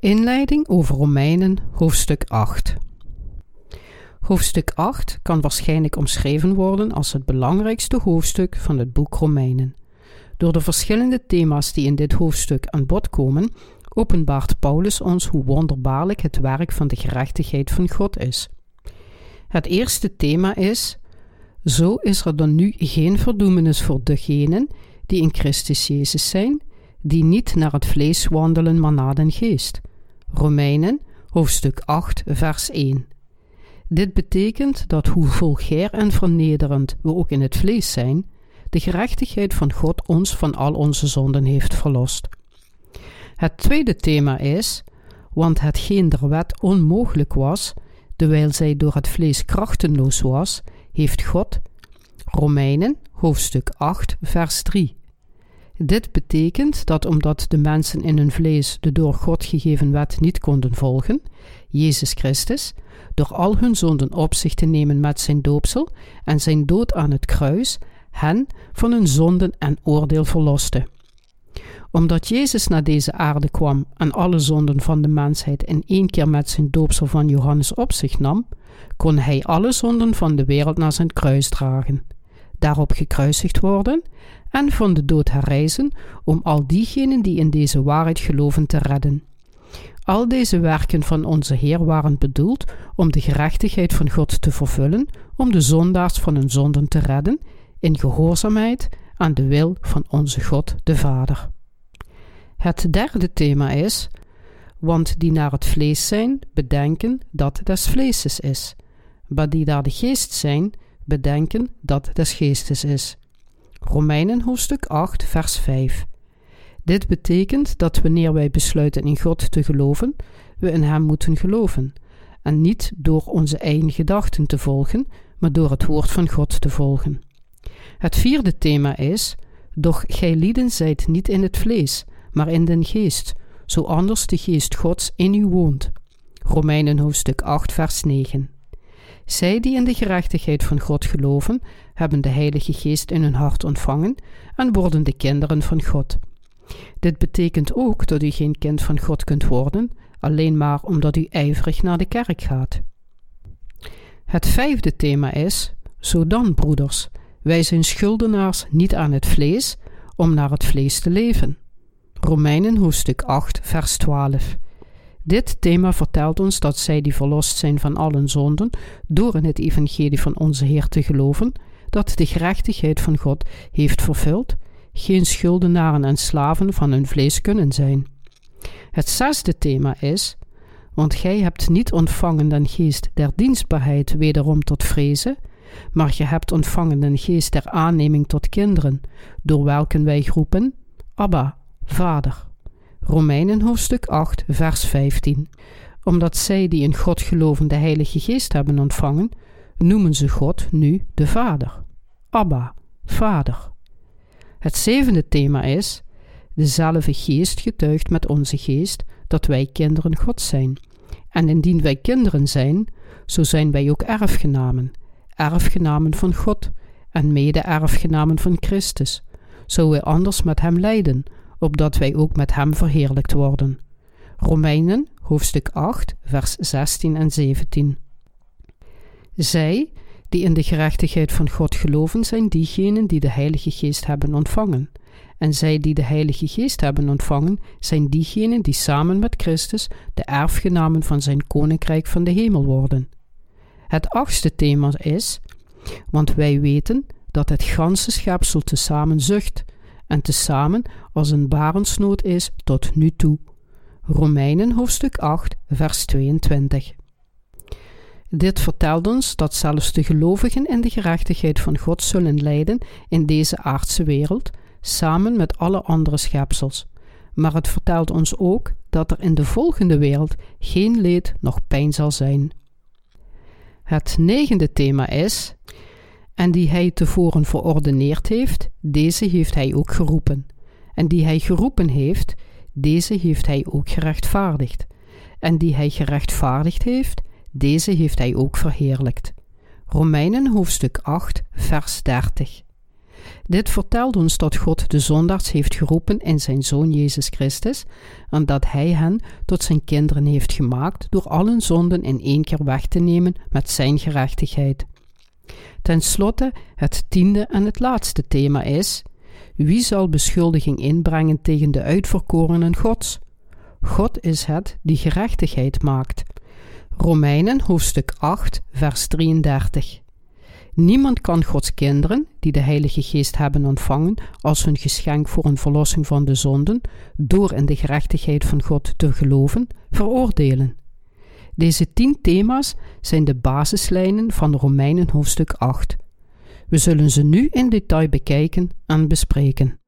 Inleiding over Romeinen, hoofdstuk 8. Hoofdstuk 8 kan waarschijnlijk omschreven worden als het belangrijkste hoofdstuk van het boek Romeinen. Door de verschillende thema's die in dit hoofdstuk aan bod komen, openbaart Paulus ons hoe wonderbaarlijk het werk van de gerechtigheid van God is. Het eerste thema is: Zo is er dan nu geen verdoemenis voor degenen die in Christus Jezus zijn, die niet naar het vlees wandelen, maar naar den geest. Romeinen, hoofdstuk 8, vers 1. Dit betekent dat hoe vulgair en vernederend we ook in het vlees zijn, de gerechtigheid van God ons van al onze zonden heeft verlost. Het tweede thema is, want hetgeen der wet onmogelijk was, terwijl zij door het vlees krachtenloos was, heeft God, Romeinen, hoofdstuk 8, vers 3, dit betekent dat omdat de mensen in hun vlees de door God gegeven wet niet konden volgen, Jezus Christus, door al hun zonden op zich te nemen met zijn doopsel en zijn dood aan het kruis, hen van hun zonden en oordeel verloste. Omdat Jezus naar deze aarde kwam en alle zonden van de mensheid in één keer met zijn doopsel van Johannes op zich nam, kon hij alle zonden van de wereld naar zijn kruis dragen, daarop gekruisigd worden en van de dood herrijzen om al diegenen die in deze waarheid geloven te redden. Al deze werken van onze Heer waren bedoeld om de gerechtigheid van God te vervullen, om de zondaars van hun zonden te redden, in gehoorzaamheid aan de wil van onze God de Vader. Het derde thema is: want die naar het vlees zijn, bedenken dat des vleeses is, maar die naar de geest zijn, bedenken dat des geestes is. Romeinen hoofdstuk 8, vers 5. Dit betekent dat wanneer wij besluiten in God te geloven, we in Hem moeten geloven, en niet door onze eigen gedachten te volgen, maar door het woord van God te volgen. Het vierde thema is: Doch gij lieden zijt niet in het vlees, maar in den geest, zo anders de geest Gods in u woont. Romeinen hoofdstuk 8, vers 9. Zij die in de gerechtigheid van God geloven, hebben de Heilige Geest in hun hart ontvangen en worden de kinderen van God. Dit betekent ook dat u geen kind van God kunt worden, alleen maar omdat u ijverig naar de kerk gaat. Het vijfde thema is: Zo dan, broeders, wij zijn schuldenaars niet aan het vlees, om naar het vlees te leven. Romeinen hoofdstuk 8, vers 12. Dit thema vertelt ons dat zij die verlost zijn van allen zonden, door in het evangelie van onze Heer te geloven, dat de gerechtigheid van God heeft vervuld, geen schuldenaren en slaven van hun vlees kunnen zijn. Het zesde thema is, want gij hebt niet ontvangen den geest der dienstbaarheid wederom tot vrezen, maar je hebt ontvangen den geest der aanneming tot kinderen, door welken wij roepen, Abba, Vader. Romeinen hoofdstuk 8, vers 15. Omdat zij die in God geloven de Heilige Geest hebben ontvangen, noemen ze God nu de Vader. Abba, Vader. Het zevende thema is: dezelfde Geest getuigt met onze geest dat wij kinderen God zijn. En indien wij kinderen zijn, zo zijn wij ook erfgenamen, erfgenamen van God en mede-erfgenamen van Christus, zo wij anders met Hem lijden, opdat wij ook met Hem verheerlijkt worden. Romeinen, hoofdstuk 8, vers 16 en 17. Zij, die in de gerechtigheid van God geloven, zijn diegenen die de Heilige Geest hebben ontvangen. En zij die de Heilige Geest hebben ontvangen, zijn diegenen die samen met Christus de erfgenamen van zijn koninkrijk van de hemel worden. Het achtste thema is: Want wij weten dat het ganse schepsel tezamen zucht en tezamen als een barensnood is tot nu toe. Romeinen hoofdstuk 8, vers 22. Dit vertelt ons dat zelfs de gelovigen in de gerechtigheid van God zullen lijden in deze aardse wereld, samen met alle andere schepsels. Maar het vertelt ons ook dat er in de volgende wereld geen leed noch pijn zal zijn. Het negende thema is: En die hij tevoren verordeneerd heeft, deze heeft hij ook geroepen. En die hij geroepen heeft, deze heeft hij ook gerechtvaardigd. En die hij gerechtvaardigd heeft, deze heeft hij ook verheerlijkt. Romeinen hoofdstuk 8, vers 30. Dit vertelt ons dat God de zondaars heeft geroepen in zijn Zoon Jezus Christus en dat Hij hen tot zijn kinderen heeft gemaakt door allen zonden in één keer weg te nemen met zijn gerechtigheid. Ten slotte, het tiende en het laatste thema is: wie zal beschuldiging inbrengen tegen de uitverkorenen Gods? God is het die gerechtigheid maakt. Romeinen hoofdstuk 8, vers 33. Niemand kan Gods kinderen, die de Heilige Geest hebben ontvangen als hun geschenk voor een verlossing van de zonden, door in de gerechtigheid van God te geloven, veroordelen. Deze tien thema's zijn de basislijnen van Romeinen hoofdstuk 8. We zullen ze nu in detail bekijken en bespreken.